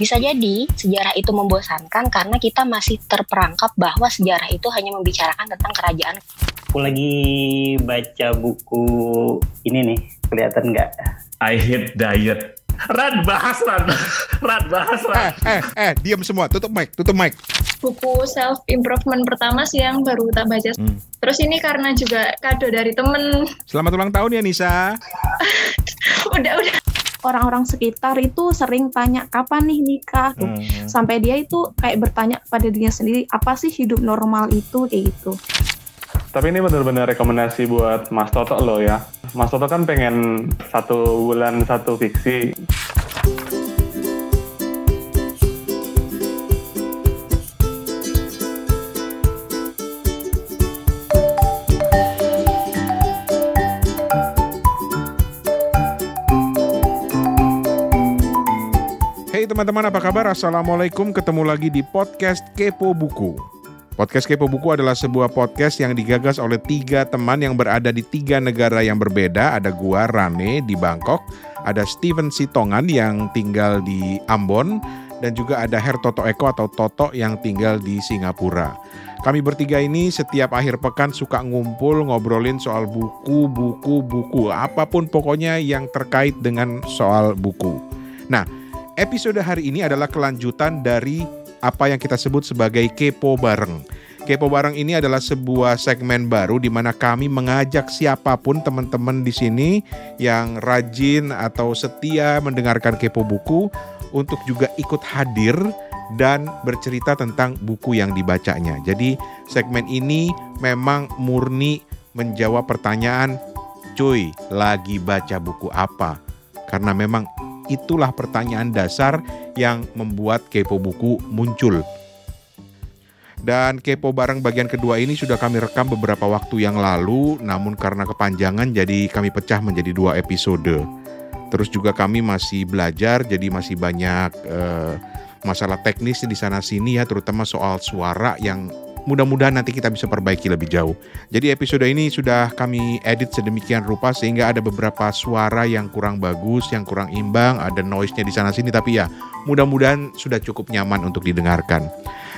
Bisa jadi sejarah itu membosankan karena kita masih terperangkap bahwa sejarah itu hanya membicarakan tentang kerajaan. Aku lagi baca buku ini nih, kelihatan nggak? I hate diet. Ran bahas Ran, Ran bahas Ran. Eh, eh, eh, diam semua, tutup mic, tutup mic. buku self improvement pertama sih yang baru kita baca. Hmm. Terus ini karena juga kado dari temen. Selamat ulang tahun ya Nisa. Udah udah. Orang-orang sekitar itu sering tanya kapan nih nikah tuh. Hmm. sampai dia itu kayak bertanya pada dirinya sendiri apa sih hidup normal itu kayak gitu Tapi ini benar-benar rekomendasi buat Mas Toto loh ya. Mas Toto kan pengen satu bulan satu fiksi. Teman-teman apa kabar? Assalamualaikum ketemu lagi di podcast Kepo Buku. Podcast Kepo Buku adalah sebuah podcast yang digagas oleh tiga teman yang berada di tiga negara yang berbeda. Ada gua Rane di Bangkok, ada Steven Sitongan yang tinggal di Ambon, dan juga ada Her Toto Eko atau Toto yang tinggal di Singapura. Kami bertiga ini setiap akhir pekan suka ngumpul ngobrolin soal buku, buku, buku, apa pun pokoknya yang terkait dengan soal buku. Nah, episode hari ini adalah kelanjutan dari apa yang kita sebut sebagai Kepo Bareng. Kepo Bareng ini adalah sebuah segmen baru di mana kami mengajak siapa pun teman-teman di sini yang rajin atau setia mendengarkan Kepo Buku untuk juga ikut hadir dan bercerita tentang buku yang dibacanya. Jadi segmen ini memang murni menjawab pertanyaan, cuy, lagi baca buku apa? Karena memang itulah pertanyaan dasar yang membuat kepo buku muncul. Dan kepo bareng bagian kedua ini sudah kami rekam beberapa waktu yang lalu, namun karena kepanjangan jadi kami pecah menjadi dua episode. Terus juga kami masih belajar, jadi masih banyak eh, masalah teknis di sana sini ya, terutama soal suara yang mudah-mudahan nanti kita bisa perbaiki lebih jauh. Jadi episode ini sudah kami edit sedemikian rupa sehingga ada beberapa suara yang kurang bagus, yang kurang imbang, ada noise-nya di sana sini tapi ya mudah-mudahan sudah cukup nyaman untuk didengarkan.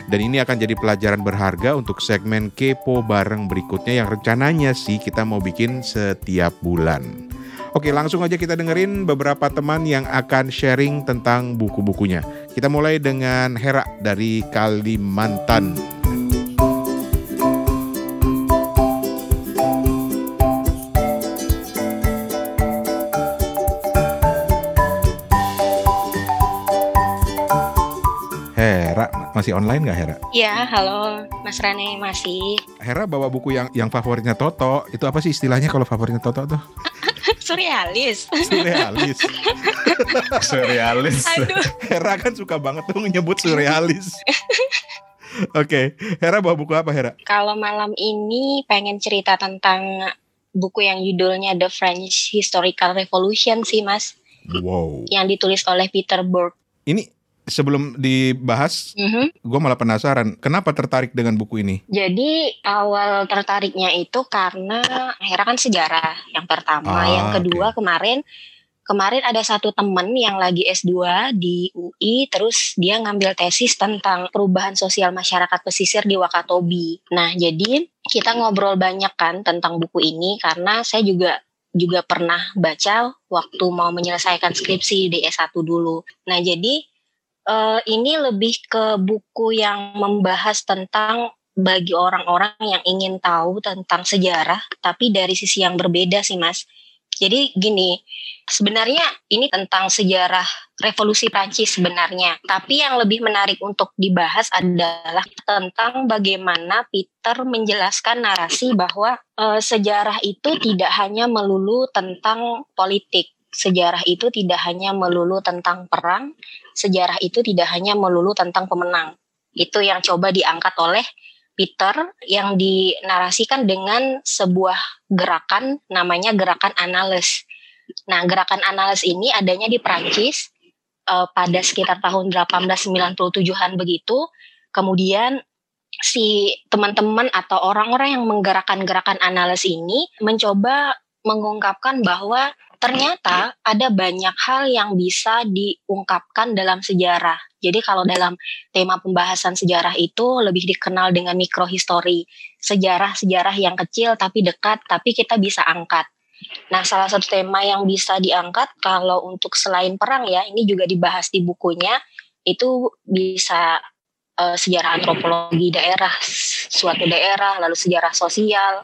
Dan ini akan jadi pelajaran berharga untuk segmen kepo bareng berikutnya yang rencananya sih kita mau bikin setiap bulan. Oke, langsung aja kita dengerin beberapa teman yang akan sharing tentang buku-bukunya. Kita mulai dengan Hera dari Kalimantan. Masih online nggak Hera? Ya, halo Mas Rane masih. Hera bawa buku yang yang favoritnya Toto. Itu apa sih istilahnya kalau favoritnya Toto tuh? Surrealis. Surrealis. Surrealis. Aduh, Hera kan suka banget tuh nyebut surrealis. Oke, Hera bawa buku apa Hera? kalau malam ini pengen cerita tentang buku yang judulnya The French Historical Revolution sih, Mas, Wow. yang ditulis oleh Peter Bourke. Ini sebelum dibahas, Mhm. gue malah penasaran. Kenapa tertarik dengan buku ini? Jadi awal tertariknya itu karena Hera kan sejarah yang pertama, Ah, yang kedua kemarin kemarin ada satu temen yang lagi S2 di UI terus dia ngambil tesis tentang perubahan sosial masyarakat pesisir di Wakatobi. Nah, jadi kita ngobrol banyak kan tentang buku ini karena saya juga juga pernah baca waktu mau menyelesaikan skripsi di S1 dulu. Nah, jadi eh, ini lebih ke buku yang membahas tentang bagi orang-orang yang ingin tahu tentang sejarah, tapi dari sisi yang berbeda sih, Mas. Jadi gini, sebenarnya ini tentang sejarah revolusi Prancis sebenarnya. Tapi yang lebih menarik untuk dibahas adalah tentang bagaimana Peter menjelaskan narasi bahwa eh, sejarah itu tidak hanya melulu tentang politik. Sejarah itu tidak hanya melulu tentang perang, sejarah itu tidak hanya melulu tentang pemenang. Itu yang coba diangkat oleh Peter yang dinarasikan dengan sebuah gerakan namanya gerakan analis. Nah, gerakan analis ini adanya di Prancis eh, pada sekitar tahun 1897-an begitu. Kemudian si teman-teman atau orang-orang yang menggerakkan gerakan analis ini mencoba mengungkapkan bahwa ternyata ada banyak hal yang bisa diungkapkan dalam sejarah. Jadi kalau dalam tema pembahasan sejarah itu lebih dikenal dengan mikrohistori, sejarah-sejarah yang kecil tapi dekat tapi kita bisa angkat. Nah, salah satu tema yang bisa diangkat kalau untuk selain perang ya, ini juga dibahas di bukunya, itu bisa uh, sejarah antropologi daerah, suatu daerah, lalu sejarah sosial,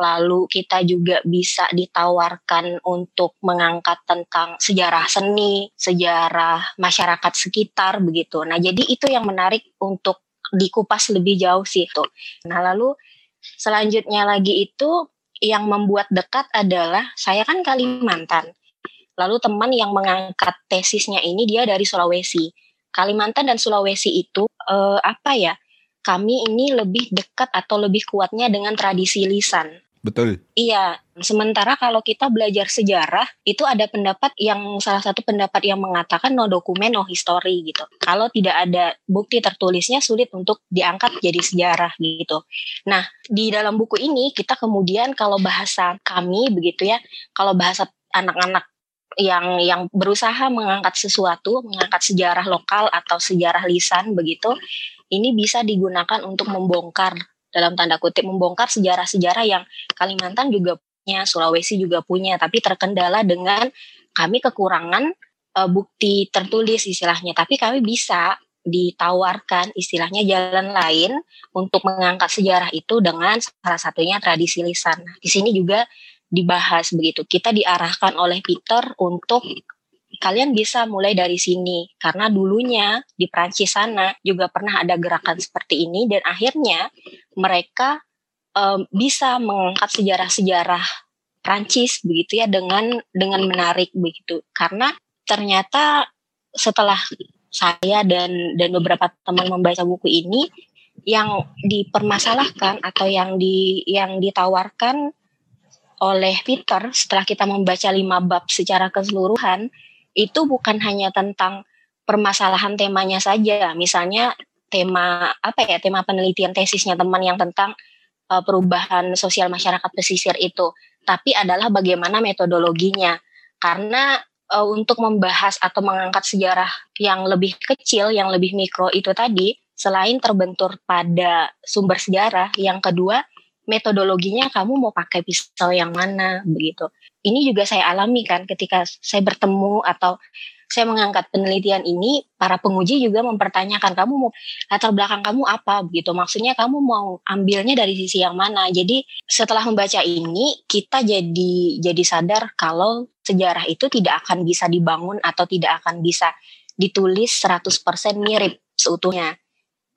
lalu kita juga bisa ditawarkan untuk mengangkat tentang sejarah seni, sejarah masyarakat sekitar begitu. Nah, jadi itu yang menarik untuk dikupas lebih jauh sih itu. Nah, lalu selanjutnya lagi itu yang membuat dekat adalah saya kan Kalimantan. Lalu teman yang mengangkat tesisnya ini dia dari Sulawesi. Kalimantan dan Sulawesi itu eh, apa ya? Kami ini lebih dekat atau lebih kuatnya dengan tradisi lisan. Betul. Iya, sementara kalau kita belajar sejarah itu ada pendapat yang salah satu pendapat yang mengatakan no dokumen no history gitu. Kalau tidak ada bukti tertulisnya sulit untuk diangkat jadi sejarah gitu. Nah, di dalam buku ini kita kemudian kalau bahasa kami begitu ya, kalau bahasa anak-anak yang yang berusaha mengangkat sesuatu, mengangkat sejarah lokal atau sejarah lisan begitu, ini bisa digunakan untuk membongkar dalam tanda kutip membongkar sejarah-sejarah yang Kalimantan juga punya, Sulawesi juga punya, tapi terkendala dengan kami kekurangan uh, bukti tertulis istilahnya. Tapi kami bisa ditawarkan istilahnya jalan lain untuk mengangkat sejarah itu dengan salah satunya tradisi lisan. Nah, di sini juga dibahas begitu. Kita diarahkan oleh Peter untuk kalian bisa mulai dari sini karena dulunya di Prancis sana juga pernah ada gerakan seperti ini dan akhirnya mereka um, bisa mengangkat sejarah-sejarah Prancis begitu ya dengan dengan menarik begitu karena ternyata setelah saya dan dan beberapa teman membaca buku ini yang dipermasalahkan atau yang di yang ditawarkan oleh Peter setelah kita membaca lima bab secara keseluruhan itu bukan hanya tentang permasalahan temanya saja. Misalnya tema apa ya tema penelitian tesisnya teman yang tentang uh, perubahan sosial masyarakat pesisir itu, tapi adalah bagaimana metodologinya. Karena uh, untuk membahas atau mengangkat sejarah yang lebih kecil, yang lebih mikro itu tadi, selain terbentur pada sumber sejarah, yang kedua metodologinya kamu mau pakai pisau yang mana begitu. Ini juga saya alami kan ketika saya bertemu atau saya mengangkat penelitian ini, para penguji juga mempertanyakan kamu mau latar belakang kamu apa begitu. Maksudnya kamu mau ambilnya dari sisi yang mana. Jadi setelah membaca ini kita jadi jadi sadar kalau sejarah itu tidak akan bisa dibangun atau tidak akan bisa ditulis 100% mirip seutuhnya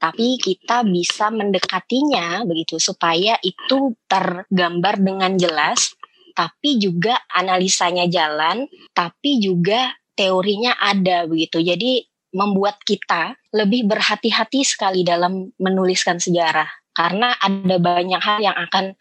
tapi kita bisa mendekatinya begitu supaya itu tergambar dengan jelas tapi juga analisanya jalan tapi juga teorinya ada begitu. Jadi membuat kita lebih berhati-hati sekali dalam menuliskan sejarah. Karena ada banyak hal yang akan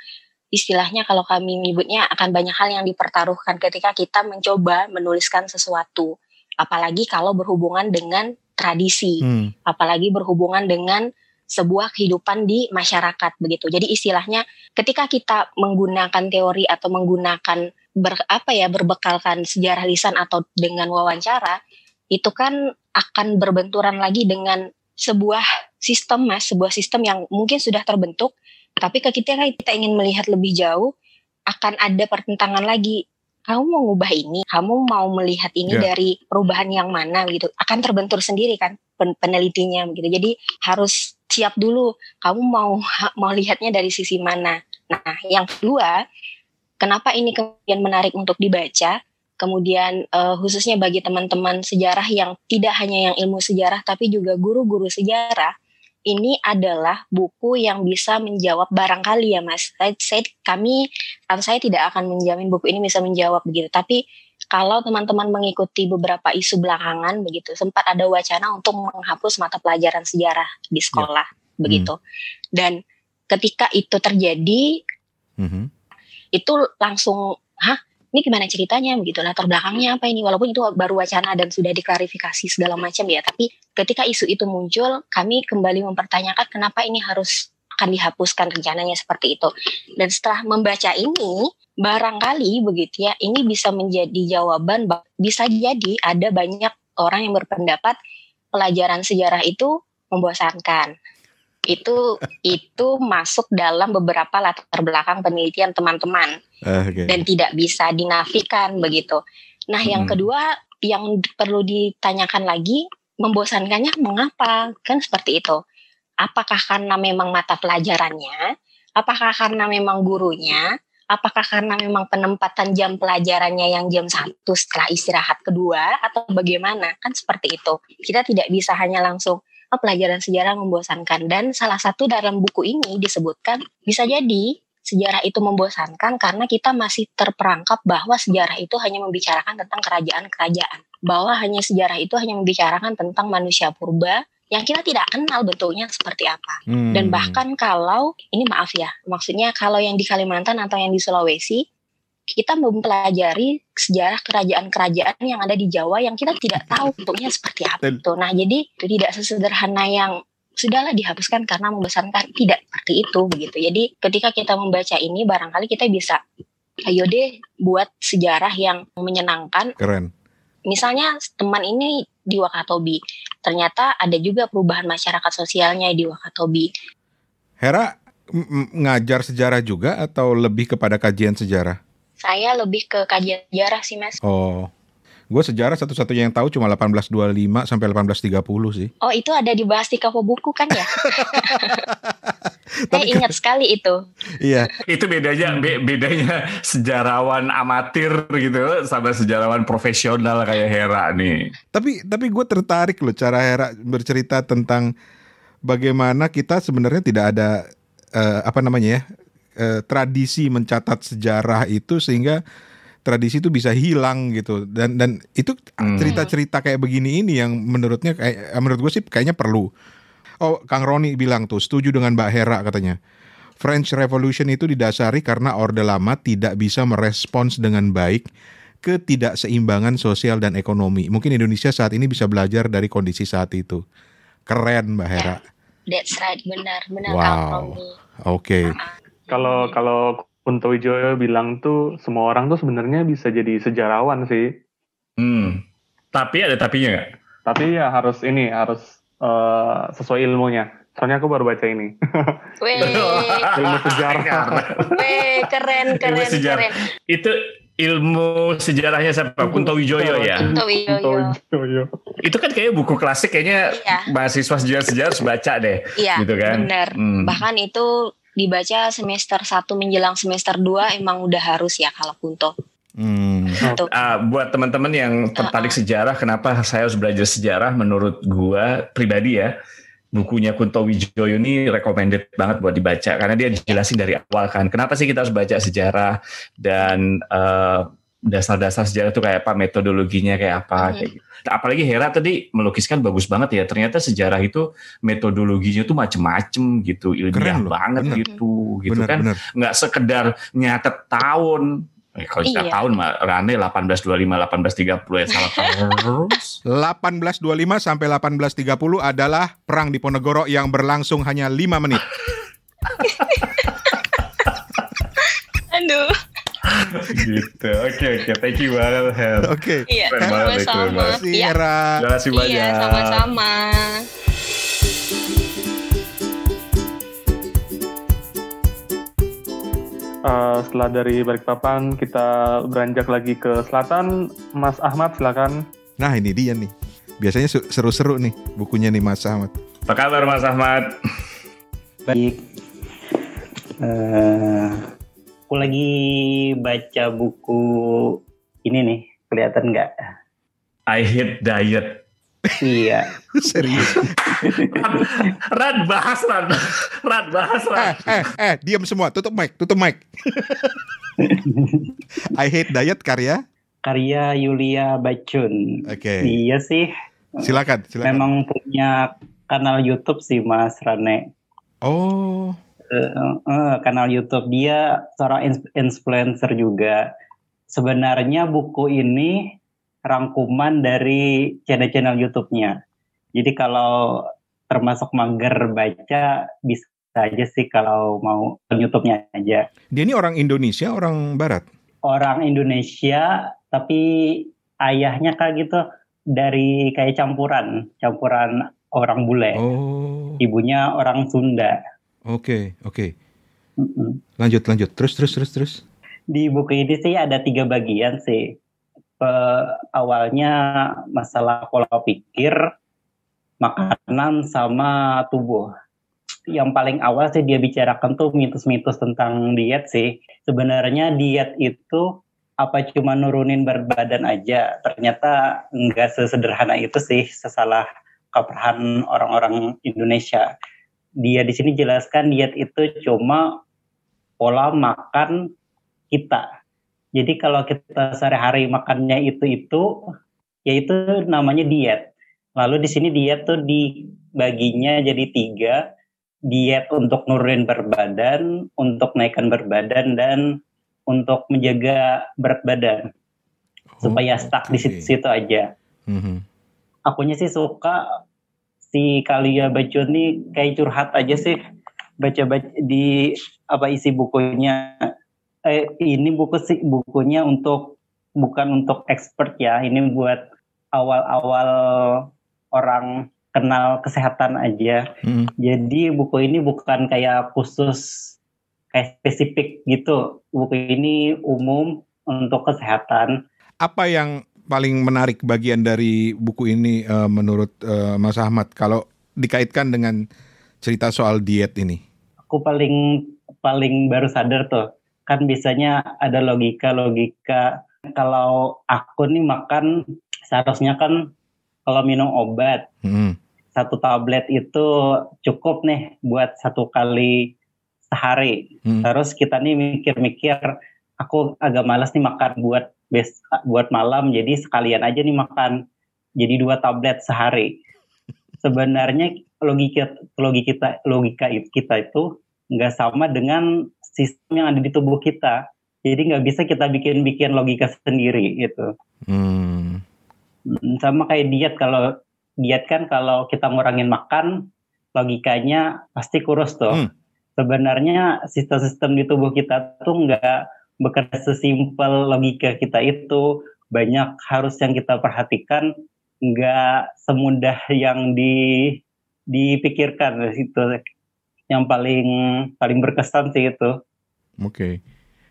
istilahnya kalau kami menyebutnya akan banyak hal yang dipertaruhkan ketika kita mencoba menuliskan sesuatu. Apalagi kalau berhubungan dengan tradisi, hmm. apalagi berhubungan dengan sebuah kehidupan di masyarakat begitu. Jadi istilahnya ketika kita menggunakan teori atau menggunakan ber, apa ya berbekalkan sejarah lisan atau dengan wawancara itu kan akan berbenturan lagi dengan sebuah sistem Mas, sebuah sistem yang mungkin sudah terbentuk tapi ketika kita ingin melihat lebih jauh akan ada pertentangan lagi kamu mau ngubah ini, kamu mau melihat ini yeah. dari perubahan yang mana gitu, akan terbentur sendiri kan pen penelitinya gitu. Jadi harus siap dulu, kamu mau mau lihatnya dari sisi mana. Nah, yang kedua, kenapa ini kemudian menarik untuk dibaca? Kemudian uh, khususnya bagi teman-teman sejarah yang tidak hanya yang ilmu sejarah tapi juga guru-guru sejarah ini adalah buku yang bisa menjawab barangkali ya mas. Saya, saya kami atau saya tidak akan menjamin buku ini bisa menjawab begitu. Tapi kalau teman-teman mengikuti beberapa isu belakangan begitu, sempat ada wacana untuk menghapus mata pelajaran sejarah di ya. sekolah ya. begitu. Hmm. Dan ketika itu terjadi, hmm. itu langsung, hah ini gimana ceritanya begitu latar belakangnya apa ini walaupun itu baru wacana dan sudah diklarifikasi segala macam ya tapi ketika isu itu muncul kami kembali mempertanyakan kenapa ini harus akan dihapuskan rencananya seperti itu. Dan setelah membaca ini, barangkali begitu ya, ini bisa menjadi jawaban bisa jadi ada banyak orang yang berpendapat pelajaran sejarah itu membosankan. Itu itu masuk dalam beberapa latar belakang penelitian teman-teman Eh, Oke. dan tidak bisa dinafikan begitu. Nah, yang Hmm. kedua yang perlu ditanyakan lagi, membosankannya mengapa? Kan seperti itu. Apakah karena memang mata pelajarannya? Apakah karena memang gurunya? Apakah karena memang penempatan jam pelajarannya yang jam satu setelah istirahat kedua atau bagaimana? Kan seperti itu. Kita tidak bisa hanya langsung pelajaran sejarah membosankan dan salah satu dalam buku ini disebutkan bisa jadi sejarah itu membosankan karena kita masih terperangkap bahwa sejarah itu hanya membicarakan tentang kerajaan-kerajaan. Bahwa hanya sejarah itu hanya membicarakan tentang manusia purba yang kita tidak kenal bentuknya seperti apa. Hmm. Dan bahkan kalau, ini maaf ya, maksudnya kalau yang di Kalimantan atau yang di Sulawesi, kita mempelajari sejarah kerajaan-kerajaan yang ada di Jawa yang kita tidak tahu bentuknya seperti apa. Tuh. Nah, jadi itu tidak sesederhana yang sudahlah dihapuskan karena membosankan tidak seperti itu begitu. Jadi ketika kita membaca ini barangkali kita bisa ayo deh buat sejarah yang menyenangkan. keren. Misalnya teman ini di Wakatobi, ternyata ada juga perubahan masyarakat sosialnya di Wakatobi. Hera ngajar sejarah juga atau lebih kepada kajian sejarah? Saya lebih ke kajian sejarah sih mas. Oh, gue sejarah satu-satunya yang tahu cuma 1825 sampai 1830 sih. Oh itu ada dibahas di Kapo Buku kan ya? Saya Tapi ingat sekali itu. Iya, Itu bedanya be- bedanya sejarawan amatir gitu sama sejarawan profesional kayak Hera nih. tapi tapi gue tertarik loh cara Hera bercerita tentang bagaimana kita sebenarnya tidak ada eh, apa namanya ya eh, tradisi mencatat sejarah itu sehingga tradisi itu bisa hilang gitu dan dan itu Hmm. cerita-cerita kayak begini ini yang menurutnya kayak menurut gue sih kayaknya perlu. Oh, Kang Roni bilang tuh setuju dengan Mbak Hera katanya. French Revolution itu didasari karena Orde Lama tidak bisa merespons dengan baik ketidakseimbangan sosial dan ekonomi. Mungkin Indonesia saat ini bisa belajar dari kondisi saat itu. Keren Mbak Hera. That's right, benar, benar Wow. Kang Romi. Oke. Kalau kalau Kunto Wijoyo bilang tuh semua orang tuh sebenarnya bisa jadi sejarawan sih. Hmm. Tapi ada tapinya nggak? Tapi ya harus ini harus eh, sesuai ilmunya. Soalnya aku baru baca ini. Weh, Ilmu sejarah. weh, keren, keren, Ilmu sejarah. keren. Itu ilmu sejarahnya siapa? Kunto Wijoyo ya. Kunto Kunto Wijoyo. Wijoyo. Itu kan kayak buku klasik kayaknya Iya, mahasiswa sejarah-sejarah harus baca deh. iya, gitu kan. benar. Hmm. Bahkan itu dibaca semester 1 menjelang semester 2 emang udah harus ya kalau Kunto. Hmm. Gitu. Ah, buat teman-teman yang tertarik sejarah, kenapa saya harus belajar sejarah? Menurut gua pribadi ya, bukunya Kunto Wijoyo ini recommended banget buat dibaca karena dia dijelasin dari awal kan. Kenapa sih kita harus baca sejarah dan eh, dasar-dasar sejarah itu kayak apa, metodologinya kayak apa, Mhm. kayak gitu. Apalagi Hera tadi melukiskan bagus banget ya. Ternyata sejarah itu metodologinya tuh macem-macem gitu, ilmiah Keren loh, banget bener. gitu, gitu Benar kan benar. nggak sekedar nyatet tahun. Eh, kalau nyatet Iya. tahun mah Rane 1825 1830 ya salah terus. 1825 sampai 1830 adalah perang di Ponegoro yang berlangsung hanya 5 menit. Aduh. Gitu. Oke oke, thank you banget Hel. Oke. Iya, Keren banget, sama-sama. Iya. Terima kasih banyak. iya, sama-sama. Eh, setelah dari Balikpapan kita beranjak lagi ke selatan. Mas Ahmad silakan. Nah ini dia nih. Biasanya seru-seru nih bukunya nih Mas Ahmad. Apa kabar Mas Ahmad? Baik. Eh, aku lagi baca buku ini nih, kelihatan nggak? I hate diet. iya. Serius. Rad bahas Rad. Rad bahas eh, Rad. eh, eh, diam semua. Tutup mic, tutup mic. I hate diet karya. Karya Yulia Bacun. Oke. Iya sih, Silakan, silakan. memang punya kanal YouTube sih Mas Rane. Oh, Eh, eh, kanal YouTube dia seorang influencer juga. Sebenarnya buku ini rangkuman dari channel-channel YouTube-nya. Jadi kalau termasuk mager baca bisa aja sih kalau mau YouTube-nya aja. Dia ini orang Indonesia, orang Barat. Orang Indonesia, tapi ayahnya kayak gitu dari kayak campuran, campuran orang bule. Oh, Ibunya orang Sunda. Oke, oke. Mm-mm. Lanjut, lanjut. Terus, terus, terus, terus. Di buku ini sih ada tiga bagian sih. Pe- awalnya masalah pola pikir, makanan sama tubuh. Yang paling awal sih dia bicarakan tuh mitos-mitos tentang diet sih. Sebenarnya diet itu apa cuma nurunin berat badan aja? Ternyata nggak sesederhana itu sih, sesalah kaprahan orang-orang Indonesia. Dia di sini jelaskan diet itu cuma pola makan kita. Jadi kalau kita sehari-hari makannya itu itu, ya itu namanya diet. Lalu di sini diet tuh dibaginya jadi tiga, diet untuk nurunin berat badan, untuk naikkan berat badan, dan untuk menjaga berat badan supaya stuck di Oh, Oke. situ-situ aja. Mhm. Akunya sih suka si Kalia Bacun nih kayak curhat aja sih baca baca di apa isi bukunya. Eh, ini buku sih bukunya untuk bukan untuk expert ya ini buat awal-awal orang kenal kesehatan aja. Mhm. jadi buku ini bukan kayak khusus kayak spesifik gitu. Buku ini umum untuk kesehatan. Apa yang paling menarik bagian dari buku ini eh, menurut eh, Mas Ahmad kalau dikaitkan dengan cerita soal diet ini? aku paling paling baru sadar tuh kan biasanya ada logika logika kalau aku nih makan seharusnya kan kalau minum obat Mhm. satu tablet itu cukup nih buat satu kali sehari Hmm. terus kita nih mikir-mikir aku agak malas nih makan buat bes buat malam jadi sekalian aja nih makan. Jadi dua tablet sehari. Sebenarnya logika logika kita logika kita itu nggak sama dengan sistem yang ada di tubuh kita. Jadi nggak bisa kita bikin-bikin logika sendiri gitu. Hmm. Mm, sama kayak diet. Kalau diet kan kalau kita ngurangin makan logikanya pasti kurus tuh. Hmm. sebenarnya sistem-sistem di tubuh kita tuh nggak bekerja sesimpel logika kita itu banyak harus yang kita perhatikan nggak semudah yang di dipikirkan itu yang paling paling berkesan sih itu Oke.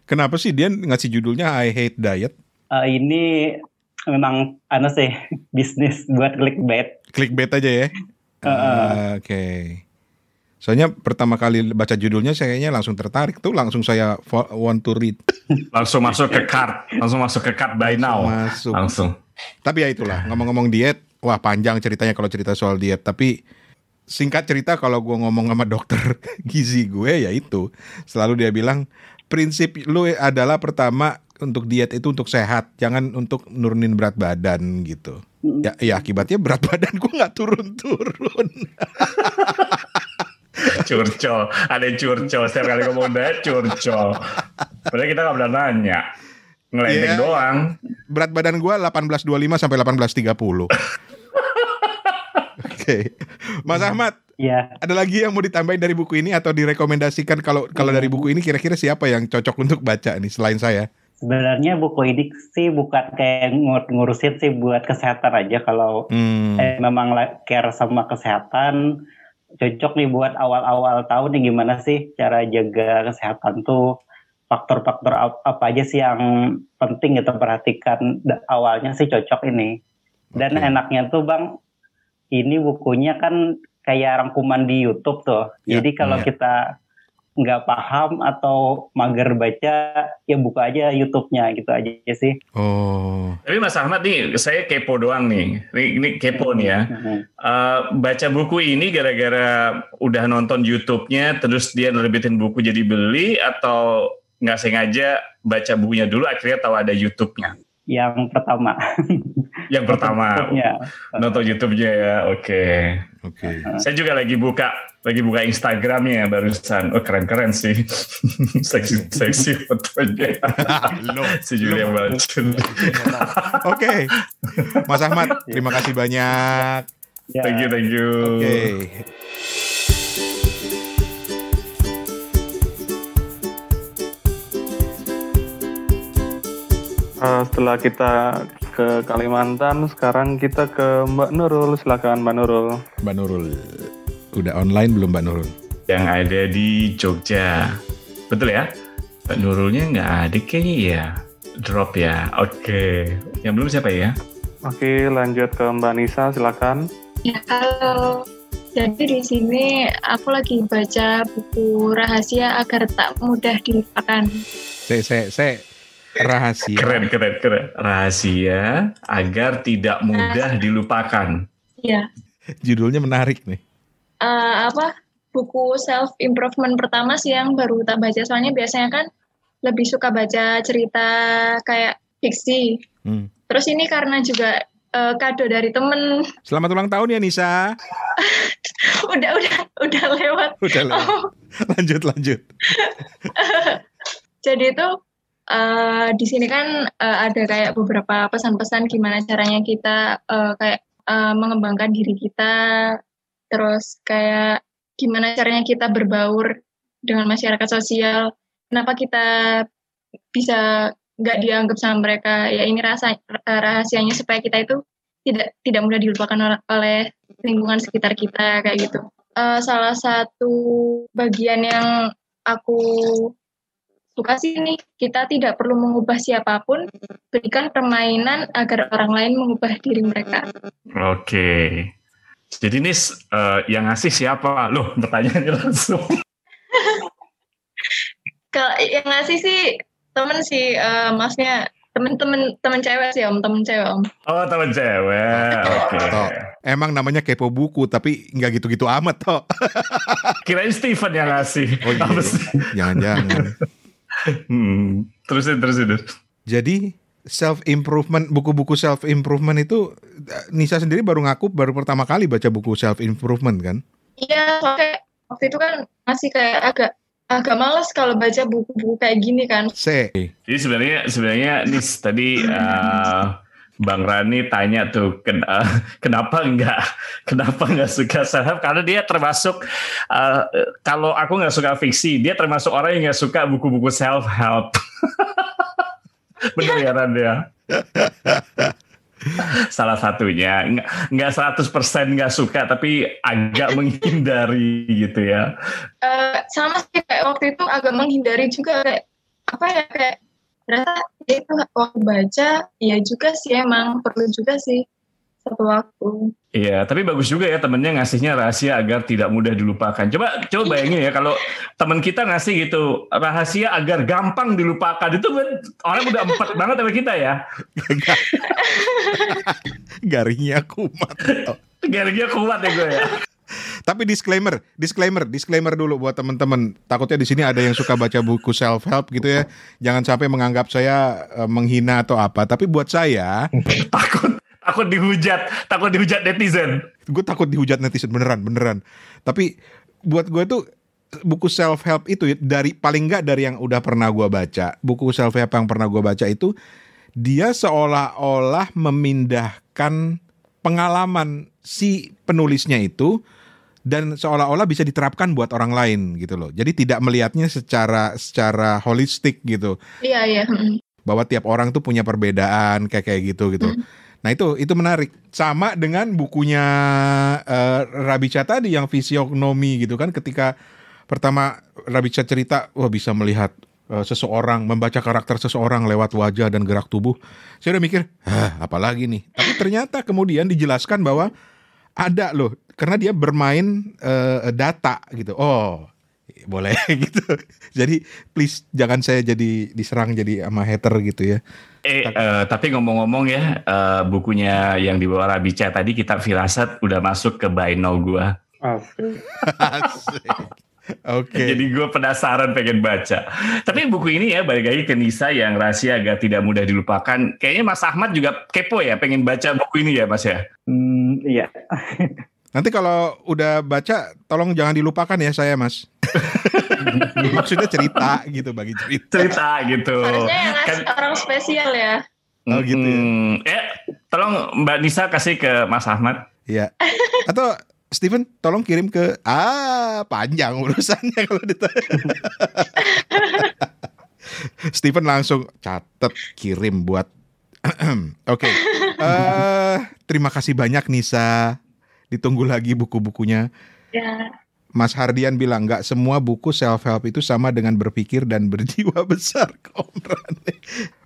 Kenapa sih dia ngasih judulnya I Hate Diet? Eh, ini memang anu sih bisnis buat clickbait Clickbait aja ya. Ah, Oke. Soalnya pertama kali baca judulnya saya kayaknya langsung tertarik tuh, langsung saya want to read. Langsung masuk ke card, langsung masuk ke card by now. Masuk. Langsung. Tapi ya itulah, ngomong-ngomong diet, wah panjang ceritanya kalau cerita soal diet. Tapi singkat cerita kalau gue ngomong sama dokter gizi gue ya itu. Selalu dia bilang, prinsip lu adalah pertama untuk diet itu untuk sehat, jangan untuk nurunin berat badan gitu. Ya, ya akibatnya berat badan gue nggak turun-turun. Curcol, ada yang curcol. Setiap kali ngomong diet, curcol. Padahal kita nggak pernah nanya. Ngeledek Iya. doang. Berat badan gue 1825 sampai 1830. Oke. Mas Ahmad, ya ada lagi yang mau ditambahin dari buku ini atau direkomendasikan kalau kalau dari buku ini kira-kira siapa yang cocok untuk baca nih selain saya? sebenarnya buku ini sih bukan kayak ngur- ngurusin sih buat kesehatan aja kalau Hmm. eh, memang care sama kesehatan cocok nih buat awal-awal tahun nih gimana sih cara jaga kesehatan tuh. Faktor-faktor ap- apa aja sih yang penting kita perhatikan. Awalnya sih cocok ini. Dan Oke. enaknya tuh bang ini bukunya kan kayak rangkuman di YouTube tuh. Ya, jadi kalau ya. kita nggak paham atau mager baca ya buka aja YouTube-nya gitu aja sih Oh. Tapi Mas Ahmad nih, saya kepo doang nih. Ini, ini kepo nih ya. Eh, baca buku ini gara-gara udah nonton YouTube-nya, terus dia nerbitin buku jadi beli, atau nggak sengaja baca bukunya dulu, akhirnya tahu ada YouTube-nya. yang pertama yang pertama. Nonton YouTube-nya ya oke. Okay. oke. Okay. saya juga lagi buka lagi buka Instagramnya ya barusan. Oh keren keren sih. Seksi seksi fotonya. Si Julia Balcun oke. Mas Ahmad terima iya. kasih banyak. Yeah. thank you thank you. Oke. Okay. uh, setelah kita ke Kalimantan, sekarang kita ke Mbak Nurul. Silakan Mbak Nurul. Mbak Nurul. Udah online belum Mbak Nurul? Yang ada di Jogja. Betul ya? Mbak Nurulnya nggak ada kayaknya ya. Drop ya. Oke. Yang belum siapa ya? Oke, lanjut ke Mbak Nisa. Silakan. Ya, halo. Jadi di sini aku lagi baca buku rahasia agar tak mudah dilupakan. Saya, saya, saya rahasia. Keren, keren, keren. Rahasia agar tidak mudah dilupakan. Ya, Judulnya menarik nih. Eh, apa buku self improvement pertama sih yang baru tak baca. Soalnya biasanya kan lebih suka baca cerita kayak fiksi. Hmm. Terus ini karena juga eh, kado dari temen, Selamat ulang tahun ya Nisa. udah udah udah lewat. Udah lewat. Oh, Lanjut, lanjut. jadi itu eh, di sini kan eh, ada kayak beberapa pesan-pesan gimana caranya kita eh, kayak eh, mengembangkan diri kita, terus kayak gimana caranya kita berbaur dengan masyarakat sosial. Kenapa kita bisa nggak dianggap sama mereka? Ya ini rasa rahasianya supaya kita itu tidak tidak mudah dilupakan ol- oleh lingkungan sekitar kita kayak gitu. Eh, salah satu bagian yang aku suka sih nih kita tidak perlu mengubah siapa pun berikan permainan agar orang lain mengubah diri mereka Oke. Jadi ini eh, yang ngasih siapa? Loh, pertanyaannya langsung. kalau yang ngasih sih temen sih eh, masnya temen-temen temen cewek sih om temen cewek om Oh, teman cewek. Oke. Toh, emang namanya kepo buku, tapi nggak gitu-gitu amat toh. Kirain Steven yang ngasih. Oh iya. Jangan-jangan. Hmm. Terusin, terusin. terus. Jadi self improvement, buku-buku self improvement itu eh, Nisa sendiri baru ngaku baru pertama kali baca buku self improvement kan? iya soalnya waktu itu kan masih kayak agak agak males kalau baca buku-buku kayak gini kan C. Jadi sebenarnya sebenarnya nih tadi eh, Bang Rani tanya tuh ken- eh, kenapa enggak kenapa enggak suka self karena dia termasuk eh, kalau aku nggak suka fiksi dia termasuk orang yang nggak suka buku-buku self help. Bener ya Ran ya? Salah satunya nggak nggak 100% nggak suka tapi agak menghindari gitu ya. Eh, sama sih kayak waktu itu agak menghindari juga kayak apa ya kayak ternyata ya itu waktu baca ya juga sih emang perlu juga sih satu waktu Iya, tapi bagus juga ya temennya ngasihnya rahasia agar tidak mudah dilupakan. Coba coba bayangin ya kalau teman kita ngasih gitu rahasia agar gampang dilupakan itu kan orang udah empat banget sama kita ya. Garingnya kumat. Garingnya kuat ya gue ya. Tapi disclaimer, disclaimer, disclaimer dulu buat teman-teman. Takutnya di sini ada yang suka baca buku self help gitu ya. Jangan sampai menganggap saya eh, menghina atau apa. Tapi buat saya, Takut takut dihujat, takut dihujat netizen. gue takut dihujat netizen beneran, beneran. Tapi buat gue tuh buku self help itu ya, dari paling nggak dari yang udah pernah gue baca, buku self help yang pernah gue baca itu dia seolah-olah memindahkan pengalaman si penulisnya itu dan seolah-olah bisa diterapkan buat orang lain gitu loh. Jadi tidak melihatnya secara secara holistik gitu iya iya bahwa tiap orang tuh punya perbedaan kayak kayak gitu gitu. Nah itu itu menarik. Sama dengan bukunya eh, Rabica tadi yang fisionomi gitu kan ketika pertama Rabica cerita wah bisa melihat eh, seseorang membaca karakter seseorang lewat wajah dan gerak tubuh. Saya udah mikir, hah apalagi nih. Tapi ternyata kemudian dijelaskan bahwa ada loh karena dia bermain eh, data gitu. Oh boleh gitu. Jadi please jangan saya jadi diserang jadi sama hater gitu ya. Eh, eh, tapi ngomong-ngomong ya, eh, bukunya yang dibawa Rabica tadi kita firasat udah masuk ke buy now gua. Asik. Asik. Oke. Jadi gue penasaran pengen baca. Tapi buku ini ya balik lagi ke Nisa yang rahasia agar tidak mudah dilupakan. Kayaknya Mas Ahmad juga kepo ya pengen baca buku ini ya Mas ya. Hmm, iya. Nanti kalau udah baca, tolong jangan dilupakan ya saya mas. Maksudnya cerita gitu bagi cerita. Cerita gitu. harusnya yang Kan- orang spesial ya Oh, gitu ya. Hmm, eh, tolong Mbak Nisa kasih ke Mas Ahmad. Iya. Atau Steven, tolong kirim ke ah panjang urusannya kalau ditanya. Steven langsung catet kirim buat Oke. Eh, terima kasih banyak Nisa. Ditunggu lagi buku-bukunya. Ya. Mas Hardian bilang nggak semua buku self help itu sama dengan berpikir dan berjiwa besar. Komrane.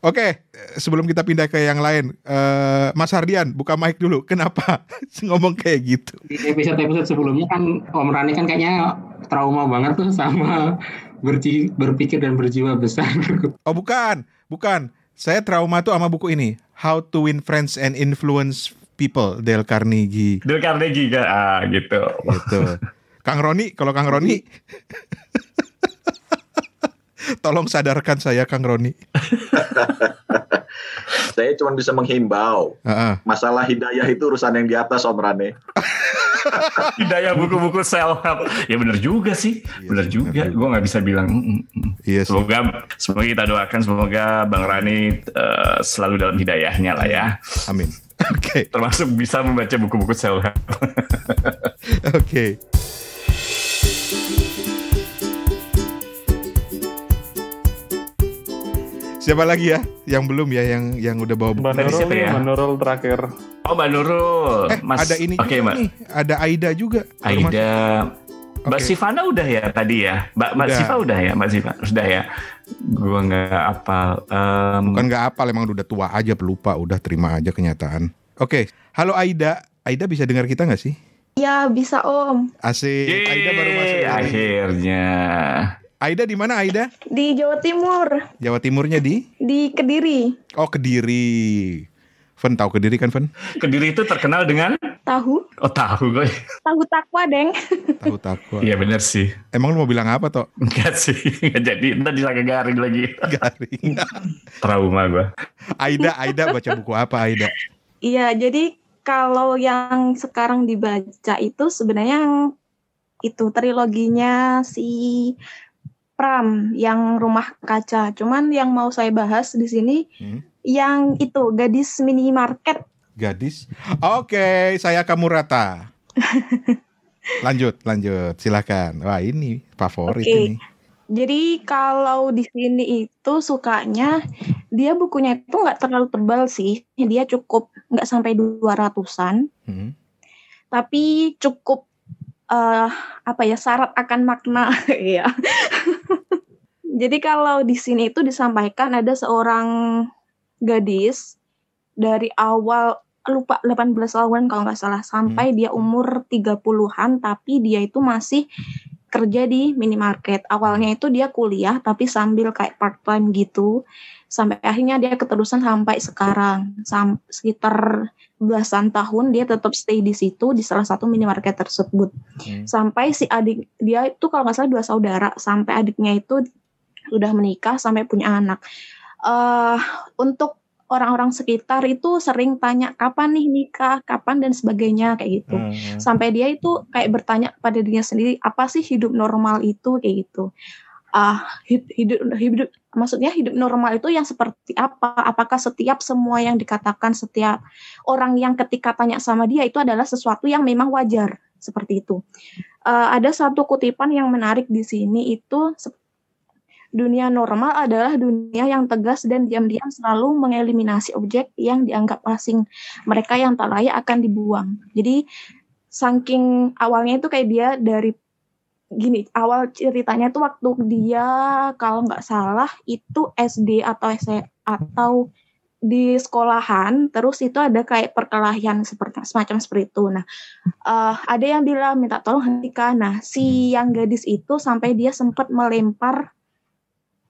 Oke, sebelum kita pindah ke yang lain, eh, Mas Hardian buka mic dulu. Kenapa ngomong kayak gitu? Di episode-episode sebelumnya kan Om Rani kan kayaknya trauma banget tuh sama berji- berpikir dan berjiwa besar. Oh bukan, bukan. Saya trauma tuh sama buku ini, How to Win Friends and Influence People, Dale Carnegie. Dale Carnegie kan, ah gitu. Gitu. Kang Roni, kalau Kang Roni, tolong sadarkan saya Kang Roni. Saya cuma bisa menghimbau. Heeh. Masalah hidayah itu urusan yang di atas Om Rane. Hidayah buku-buku self help. Ya bener juga sih, Iya bener sih, juga. Gue nggak bisa bilang. mm, mm, mm. Iya sih. Semoga, semoga kita doakan semoga Bang Rani eh, selalu dalam hidayahnya lah ya. Amin. Oke, Termasuk bisa membaca buku-buku self help. oke. Siapa lagi ya? Yang belum ya, yang yang udah bawa buku. Mbak Nurul, siapa ya? Mbak Nurul terakhir. Oh Mbak Nurul. Eh, Mas, ada ini Oke juga Mbak. Ada Aida juga. Aida. Mbak Oke. Sivana udah ya tadi ya? Mbak, Mbak Udah. Siva udah ya? Mbak Siva sudah ya? Gua nggak apal. Em, Kan nggak apa, emang udah tua aja pelupa, udah terima aja kenyataan. Oke, halo Aida. Aida bisa dengar kita nggak sih? Ya bisa om. Asik. Aida baru masuk. Yeay, hari. Akhirnya. Aida di mana Aida? Di Jawa Timur, Jawa Timurnya di? di Kediri. Oh Kediri. Fen tahu Kediri kan Fen? Kediri itu terkenal dengan Tahu? Oh tahu gue. Tahu takwa, Deng. Tahu takwa. Iya bener sih. Emang lu mau bilang apa toh? Enggak sih. Enggak jadi. Ntar disangka garing lagi. Garing. Trauma gue. Aida, Aida baca buku apa Aida? Iya, jadi kalau yang sekarang dibaca itu sebenarnya yang itu triloginya si Pram yang rumah kaca. Cuman yang mau saya bahas di sini Hmm? yang itu gadis minimarket. Gadis. Oke, saya kamu rata. Lanjut, lanjut. Silakan. Wah ini favorit Oke. ini. Jadi kalau di sini itu sukanya dia bukunya itu nggak terlalu tebal sih. Dia cukup nggak sampai 200-an, Hmm. tapi cukup eh apa ya syarat akan makna ya. Jadi kalau di sini itu disampaikan ada seorang gadis dari awal lupa 18 tahun kalau nggak salah sampai dia umur 30-an tapi dia itu masih kerja di minimarket. Awalnya itu dia kuliah tapi sambil kayak part time gitu. Sampai akhirnya dia keterusan sampai sekarang. Sam sekitar belasan tahun dia tetap stay di situ di salah satu minimarket tersebut. Hmm. Sampai si adik dia itu kalau nggak salah dua saudara, sampai adiknya itu sudah menikah sampai punya anak. eh untuk orang-orang sekitar itu sering tanya kapan nih nikah, kapan? dan sebagainya kayak gitu. Hmm. sampai dia itu kayak bertanya pada dirinya sendiri apa sih hidup normal itu? kayak gitu. Ah hid- hidup hidup maksudnya hidup normal itu yang seperti apa? Apakah setiap semua yang dikatakan setiap orang yang ketika tanya sama dia itu adalah sesuatu yang memang wajar? Seperti itu. Eh, ada satu kutipan yang menarik di sini itu dunia normal adalah dunia yang tegas dan diam-diam selalu mengeliminasi objek yang dianggap asing. Mereka yang tak layak akan dibuang. Jadi saking awalnya itu kayak dia dari gini awal ceritanya itu waktu dia kalau nggak salah itu SD atau S atau di sekolahan terus itu ada kayak perkelahian seperti semacam seperti itu. Nah eh, ada yang bilang minta tolong hentikan. Nah si yang gadis itu sampai dia sempat melempar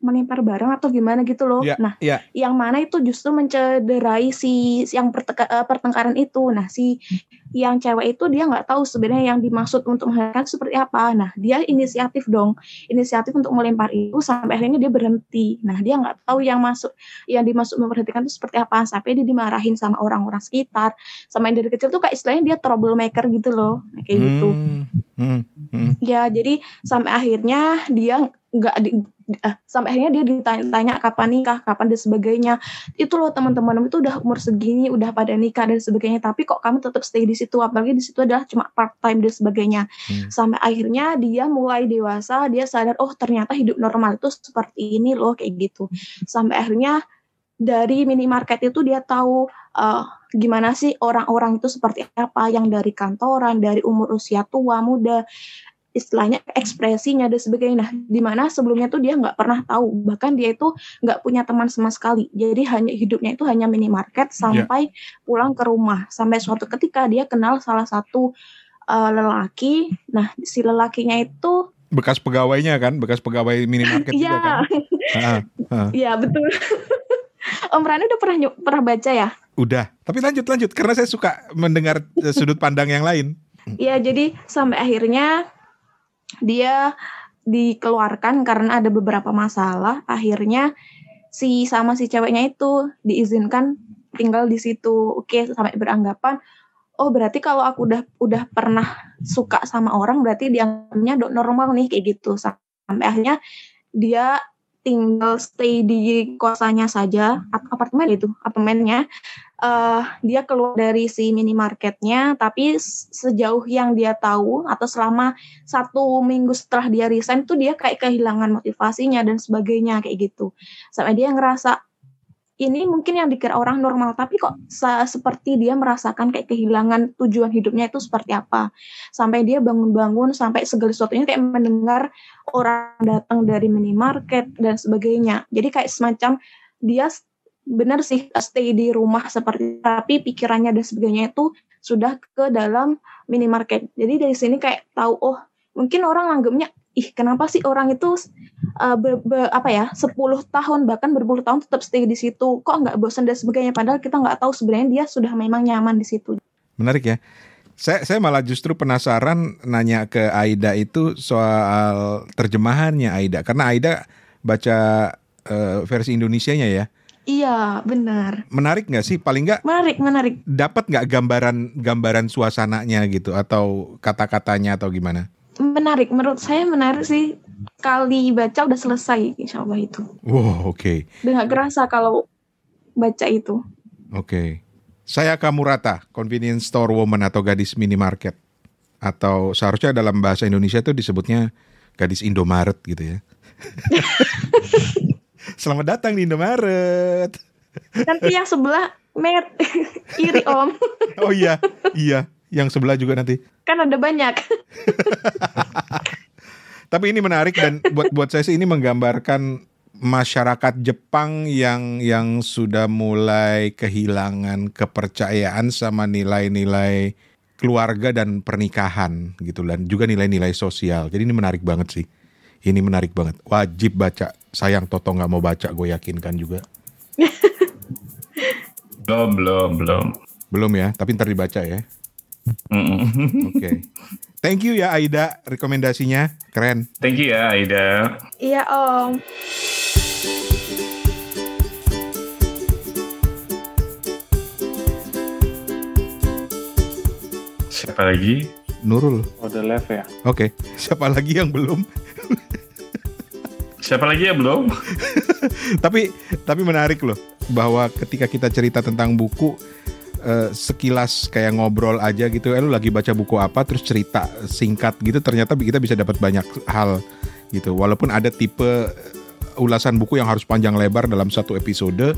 melempar barang atau gimana gitu loh Iya, nah iya. yang mana itu justru mencederai si si yang perteka- eh, pertengkaran itu nah si yang cewek itu dia nggak tahu sebenarnya yang dimaksud untuk menghentikan seperti apa. Nah, dia inisiatif dong, inisiatif untuk melempar itu sampai akhirnya dia berhenti. Nah, dia nggak tahu yang masuk yang dimaksud memberhentikan itu seperti apa sampai dia dimarahin sama orang-orang sekitar. Sama yang dari kecil tuh kayak istilahnya dia troublemaker gitu loh, Nah, kayak gitu. Hmm. Hmm. Hmm. Ya, jadi sampai akhirnya dia nggak eh, sampai akhirnya dia ditanya-tanya kapan nikah, kapan dan sebagainya. Itu loh teman-teman itu udah umur segini, udah pada nikah dan sebagainya. Tapi kok kamu tetap stay di situ, apalagi di situ adalah cuma part time dan sebagainya. Hmm. Sampai akhirnya dia mulai dewasa, dia sadar oh ternyata hidup normal itu seperti ini loh kayak gitu. Sampai akhirnya dari minimarket itu dia tahu uh, gimana sih orang-orang itu seperti apa yang dari kantoran, dari umur usia tua, muda, istilahnya ekspresinya dan sebagainya. Nah, di mana sebelumnya tuh dia nggak pernah tahu, bahkan dia itu nggak punya teman sama sekali. Jadi hanya hidupnya itu hanya minimarket sampai pulang ke rumah. Sampai suatu ketika dia kenal salah satu uh, lelaki. Nah, si lelakinya itu Bekas pegawainya kan, bekas pegawai minimarket juga Iya, kan. Ah, ah. iya betul. Om Rani udah pernah pernah baca ya? Udah, tapi lanjut lanjut karena saya suka mendengar eh, sudut pandang yang lain. Iya, jadi sampai akhirnya dia dikeluarkan karena ada beberapa masalah. Akhirnya si sama si ceweknya itu diizinkan tinggal di situ. Oke, sampai beranggapan oh berarti kalau aku udah udah pernah suka sama orang berarti dianggapnya normal nih kayak gitu. Sampai akhirnya dia tinggal stay di kosannya saja, ap- apartemen itu, apartemennya eh dia keluar dari si minimarketnya, tapi sejauh yang dia tahu atau selama satu minggu setelah dia resign tuh dia kayak kehilangan motivasinya dan sebagainya kayak gitu. Sampai dia ngerasa ini mungkin yang dikira orang normal, tapi kok se- seperti dia merasakan kayak kehilangan tujuan hidupnya itu seperti apa. Sampai dia bangun-bangun, sampai segala sesuatunya kayak mendengar orang datang dari minimarket dan sebagainya. Jadi kayak semacam dia benar sih stay di rumah seperti tapi pikirannya dan sebagainya itu sudah ke dalam minimarket. Jadi dari sini kayak tahu oh mungkin orang anggapnya ih kenapa sih orang itu uh, be- be- apa ya 10 tahun bahkan berpuluh tahun tetap stay di situ kok nggak bosan dan sebagainya padahal kita nggak tahu sebenarnya dia sudah memang nyaman di situ. Menarik ya. Saya saya malah justru penasaran nanya ke Aida itu soal terjemahannya Aida karena Aida baca eh, versi Indonesianya ya. Iya benar Menarik nggak sih? Paling nggak menarik menarik. dapat nggak gambaran gambaran suasananya gitu atau kata-katanya atau gimana? menarik menurut saya menarik sih kali baca udah selesai insya Allah itu Wow, oke. udah nggak kerasa kalau baca itu Oke. Saya Kamurata, convenience store woman atau gadis minimarket. Atau seharusnya dalam bahasa Indonesia itu disebutnya gadis Indomaret gitu ya. Selamat datang di Indomaret. nanti yang sebelah mer iri om Oh iya, iya. Yang sebelah juga nanti. kan ada banyak Tapi ini menarik dan buat buat saya sih ini menggambarkan masyarakat Jepang yang yang sudah mulai kehilangan kepercayaan sama nilai-nilai keluarga dan pernikahan gitu dan juga nilai-nilai sosial. Jadi ini menarik banget sih. Ini menarik banget. Wajib baca. Sayang Toto nggak mau baca, gue yakinkan juga. Belum, belum, belum. Belum ya, tapi ntar dibaca ya. Oke. Thank you ya Aida rekomendasinya. Keren. Thank you ya Aida. iya om Siapa lagi? Nurul. Udah live ya. Oke. Siapa lagi yang belum? Siapa lagi ya belum? tapi tapi menarik loh bahwa ketika kita cerita tentang buku eh, sekilas kayak ngobrol aja gitu, eh lu lagi baca buku apa terus cerita singkat gitu ternyata kita bisa dapat banyak hal gitu. Walaupun ada tipe eh, ulasan buku yang harus panjang lebar dalam satu episode,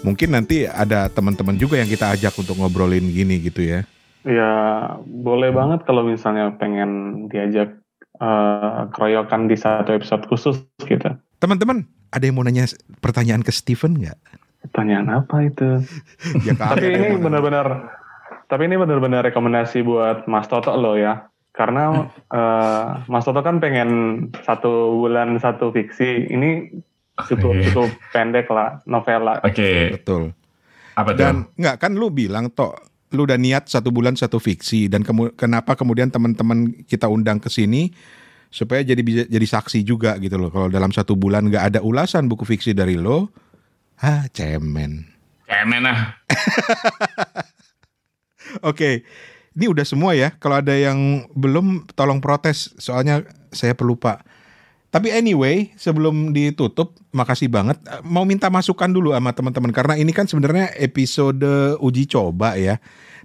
mungkin nanti ada teman-teman juga yang kita ajak untuk ngobrolin gini gitu ya. Ya boleh banget kalau misalnya pengen diajak eh, keroyokan di satu episode khusus gitu. Teman-teman, ada yang mau nanya pertanyaan ke Steven nggak? Pertanyaan apa itu? Ya tapi ini benar-benar tapi ini benar-benar rekomendasi buat Mas Toto loh ya karena eh, Mas Toto kan pengen satu bulan satu fiksi ini cukup Oke. cukup pendek lah novela Oke, Betul. apa? Dan nggak kan lu bilang toh lu udah niat satu bulan satu fiksi dan kemu- kenapa kemudian teman-teman kita undang ke sini supaya jadi bisa jadi saksi juga gitu loh. Kalau dalam satu bulan nggak ada ulasan buku fiksi dari lo ah cemen. Cemen ah. oke ini udah semua ya. Kalau ada yang belum tolong protes. Soalnya saya pelupa Tapi anyway, sebelum ditutup, makasih banget. Mau minta masukan dulu sama teman-teman karena ini kan sebenarnya episode uji coba ya.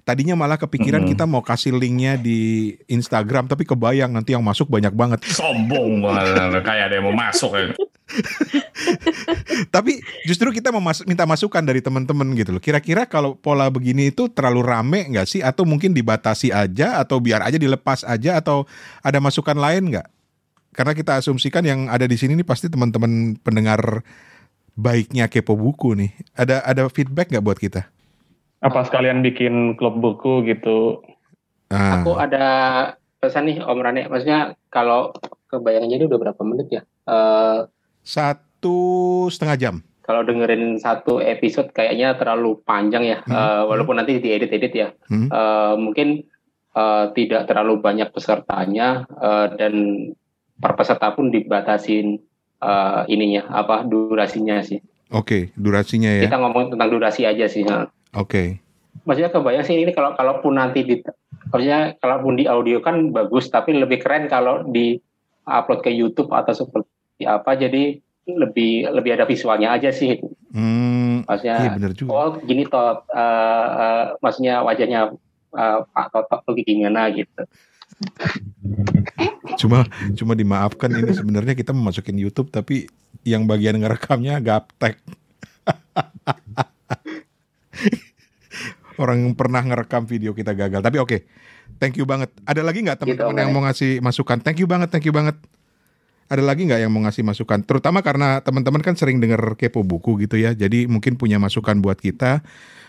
Tadinya malah kepikiran Mm-mm. kita mau kasih linknya di Instagram, tapi kebayang nanti yang masuk banyak banget. Sombong banget, kayak ada yang mau masuk ya. Tapi justru kita mau mas- minta masukan dari teman-teman gitu loh. Kira-kira kalau pola begini itu terlalu rame nggak sih? Atau mungkin dibatasi aja? Atau biar aja dilepas aja? Atau ada masukan lain nggak? Karena kita asumsikan yang ada di sini nih pasti teman-teman pendengar baiknya kepo buku nih. Ada ada feedback nggak buat kita? Apa sekalian bikin klub buku gitu? Ah, Aku ada pesan nih Om Rane. Maksudnya kalau kebayangannya ini udah berapa menit ya? Eh, satu setengah jam. kalau dengerin satu episode kayaknya terlalu panjang ya. Hmm. Eh, walaupun nanti diedit-edit ya. Hmm. Eh, mungkin eh, tidak terlalu banyak pesertanya eh, dan per peserta pun dibatasin eh, ininya apa durasinya sih. Oke, durasinya ya. Kita ngomong tentang durasi aja sih. Oke. Maksudnya kebayang sih ini kalau kalaupun nanti di maksudnya kalaupun di audio kan bagus tapi lebih keren kalau di upload ke YouTube atau seperti apa jadi lebih lebih ada visualnya aja sih Hmm, maksudnya iya bener juga. oh gini toh eh, eh, maksudnya wajahnya eh, Pak Toto tuh gimana gitu Cuma cuma dimaafkan ini sebenarnya kita memasukin YouTube tapi yang bagian ngerekamnya gaptek. Orang yang pernah ngerekam video kita gagal. Tapi oke. Thank you banget. Ada lagi nggak teman-teman Gitu, yang mau ngasih masukan? Thank you banget, thank you banget. Ada lagi nggak yang mau ngasih masukan? Terutama karena teman-teman kan sering denger kepo buku gitu ya. Jadi mungkin punya masukan buat kita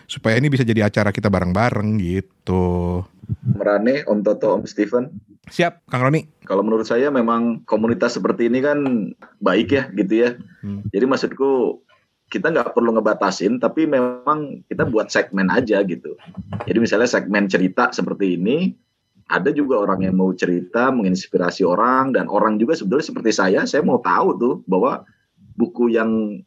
supaya ini bisa jadi acara kita bareng-bareng gitu. Merane, Om Toto, Om Steven. Siap, Kang Roni. Kalau menurut saya memang komunitas seperti ini kan baik ya gitu ya. Hmm. Jadi maksudku kita nggak perlu ngebatasin, tapi memang kita buat segmen aja gitu. Jadi misalnya segmen cerita seperti ini, ada juga orang yang mau cerita, menginspirasi orang, dan orang juga sebetulnya seperti saya, saya mau tahu tuh bahwa buku yang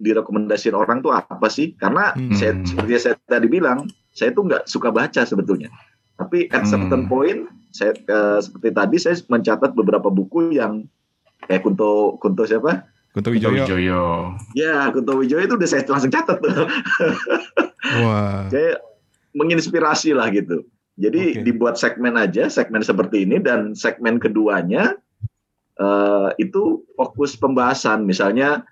direkomendasikan orang tuh apa sih? Karena Hmm. saya seperti saya tadi bilang, saya tuh nggak suka baca sebetulnya. Tapi at certain Hmm. point, saya eh, seperti tadi saya mencatat beberapa buku yang kayak Kunto Kunto siapa? Kunto Wijoyo. Wijoyo. Wijoyo. Ya, Kunto Wijoyo itu udah saya langsung catat tuh. Wah. Saya menginspirasi lah gitu. Jadi Oke. dibuat segmen aja, segmen seperti ini dan segmen keduanya eh, itu fokus pembahasan. Misalnya,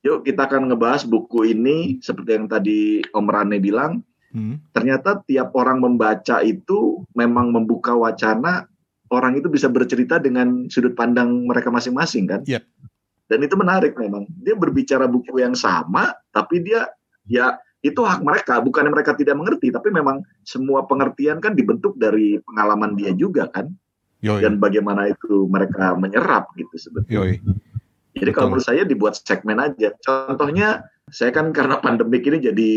yuk kita akan ngebahas buku ini seperti yang tadi Om Rane bilang. Hmm. Ternyata tiap orang membaca itu memang membuka wacana orang itu bisa bercerita dengan sudut pandang mereka masing-masing kan. Yep. Dan itu menarik memang. Dia berbicara buku yang sama, tapi dia ya itu hak mereka, bukan mereka tidak mengerti, tapi memang semua pengertian kan dibentuk dari pengalaman dia juga kan, Yoi. dan bagaimana itu mereka menyerap gitu sebetulnya. Yoi. Jadi kalau Betul. menurut saya dibuat segmen aja. Contohnya saya kan karena pandemik ini jadi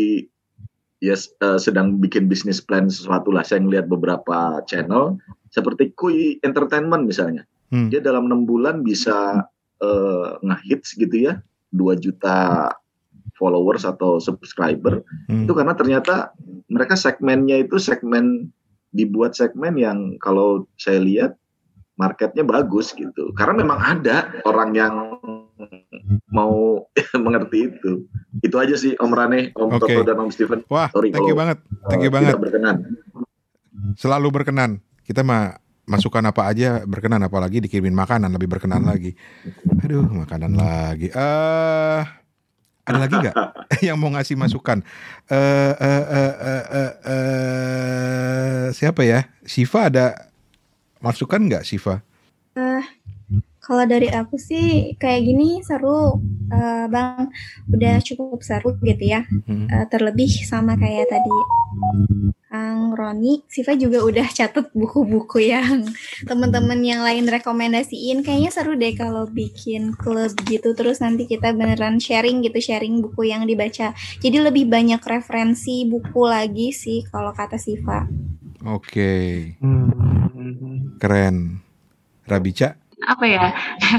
ya eh, sedang bikin bisnis plan sesuatu lah. Saya ngelihat beberapa channel seperti Kui Entertainment misalnya. Hmm. Dia dalam enam bulan bisa eh, ngehits gitu ya, 2 juta followers atau subscriber. Hmm. Itu karena ternyata mereka segmennya itu segmen dibuat segmen yang kalau saya lihat marketnya bagus gitu. Karena memang ada orang yang mau mengerti itu. Itu aja sih Om Rane, Om Oke. Toto dan Om Steven. Wah, Sorry thank you banget. Thank you eh, banget. berkenan. Selalu berkenan. Kita mah masukan apa aja berkenan apalagi dikirimin makanan lebih berkenan lagi. Aduh, makanan lagi. Eh ada lagi nggak yang mau ngasih masukan? Eh eh eh eh eh, eh, siapa ya? Siva ada masukan nggak Siva? Kalau dari aku sih kayak gini seru, eh, Bang. Udah cukup seru gitu ya. Hmm. Eh, terlebih sama kayak tadi Kang Roni, Siva juga udah catat buku-buku yang teman-teman yang lain rekomendasiin. Kayaknya seru deh kalau bikin klub gitu. Terus nanti kita beneran sharing gitu, sharing buku yang dibaca. Jadi lebih banyak referensi buku lagi sih kalau kata Siva. Oke, Hmm. Keren. Rabica, apa ya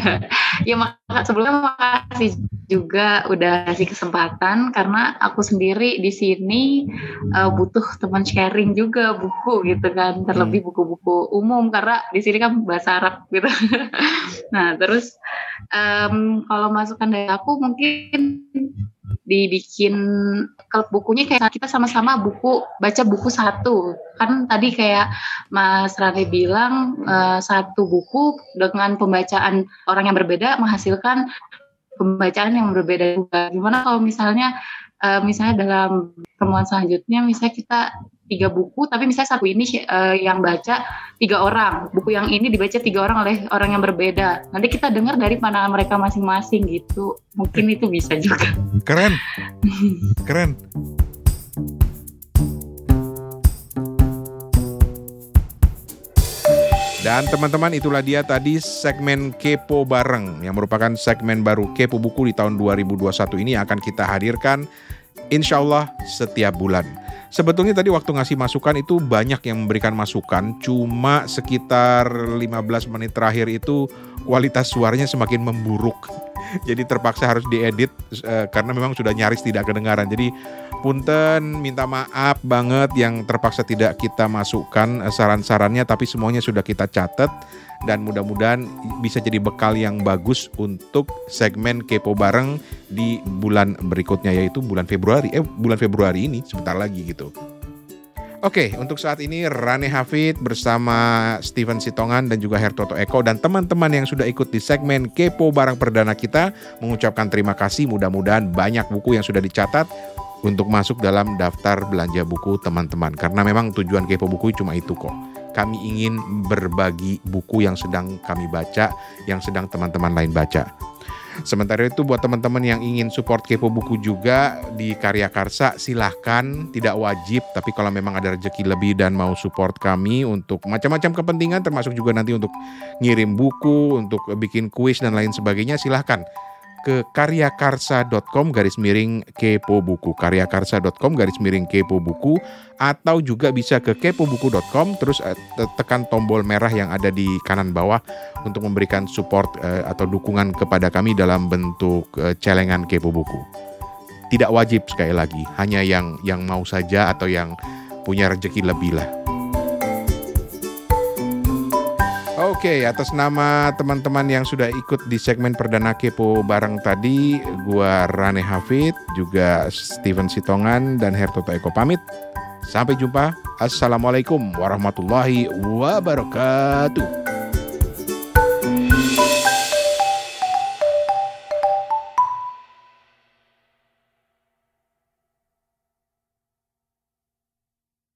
ya maka sebelumnya makasih juga udah kasih kesempatan karena aku sendiri di sini uh, butuh teman sharing juga buku gitu kan terlebih hmm. buku-buku umum karena di sini kan bahasa Arab gitu nah terus um, kalau masukan dari aku mungkin dibikin klub bukunya kayak kita sama-sama buku baca buku satu. Kan tadi kayak Mas Rane bilang uh, satu buku dengan pembacaan orang yang berbeda menghasilkan pembacaan yang berbeda juga. Gimana kalau misalnya uh, misalnya dalam pertemuan selanjutnya misalnya kita tiga buku tapi misalnya satu ini uh, yang baca tiga orang. Buku yang ini dibaca tiga orang oleh orang yang berbeda. Nanti kita dengar dari pandangan mereka masing-masing gitu. Mungkin itu bisa juga. Keren. Keren. Dan teman-teman itulah dia tadi segmen Kepo Bareng yang merupakan segmen baru Kepo Buku di tahun 2021 ini akan kita hadirkan insya Allah setiap bulan. Sebetulnya tadi waktu ngasih masukan itu banyak yang memberikan masukan, cuma sekitar 15 menit terakhir itu kualitas suaranya semakin memburuk. Jadi terpaksa harus diedit uh, karena memang sudah nyaris tidak kedengaran. Jadi punten minta maaf banget yang terpaksa tidak kita masukkan uh, saran-sarannya tapi semuanya sudah kita catat dan mudah-mudahan bisa jadi bekal yang bagus untuk segmen kepo bareng di bulan berikutnya yaitu bulan Februari eh bulan Februari ini sebentar lagi gitu. Oke, untuk saat ini Rane Hafid bersama Steven Sitongan dan juga Hertoto Eko dan teman-teman yang sudah ikut di segmen Kepo Barang Perdana kita mengucapkan terima kasih. Mudah-mudahan banyak buku yang sudah dicatat untuk masuk dalam daftar belanja buku teman-teman. Karena memang tujuan Kepo Buku cuma itu kok kami ingin berbagi buku yang sedang kami baca, yang sedang teman-teman lain baca. Sementara itu buat teman-teman yang ingin support Kepo Buku juga di Karya Karsa silahkan. Tidak wajib tapi kalau memang ada rezeki lebih dan mau support kami untuk macam-macam kepentingan termasuk juga nanti untuk ngirim buku, untuk bikin kuis dan lain sebagainya silahkan ke karyakarsa.com garis miring kepo buku. karyakarsa.com garis miring kepo buku. Atau juga bisa ke kepobuku.com terus eh, tekan tombol merah yang ada di kanan bawah untuk memberikan support eh, atau dukungan kepada kami dalam bentuk eh, celengan kepo buku. Tidak wajib sekali lagi hanya yang yang mau saja atau yang punya rezeki lebih lah Oke, atas nama teman-teman yang sudah ikut di segmen perdana kepo bareng tadi, gua Rane Hafid, juga Steven Sitongan dan Hertoto Eko pamit. Sampai jumpa. Assalamualaikum warahmatullahi wabarakatuh.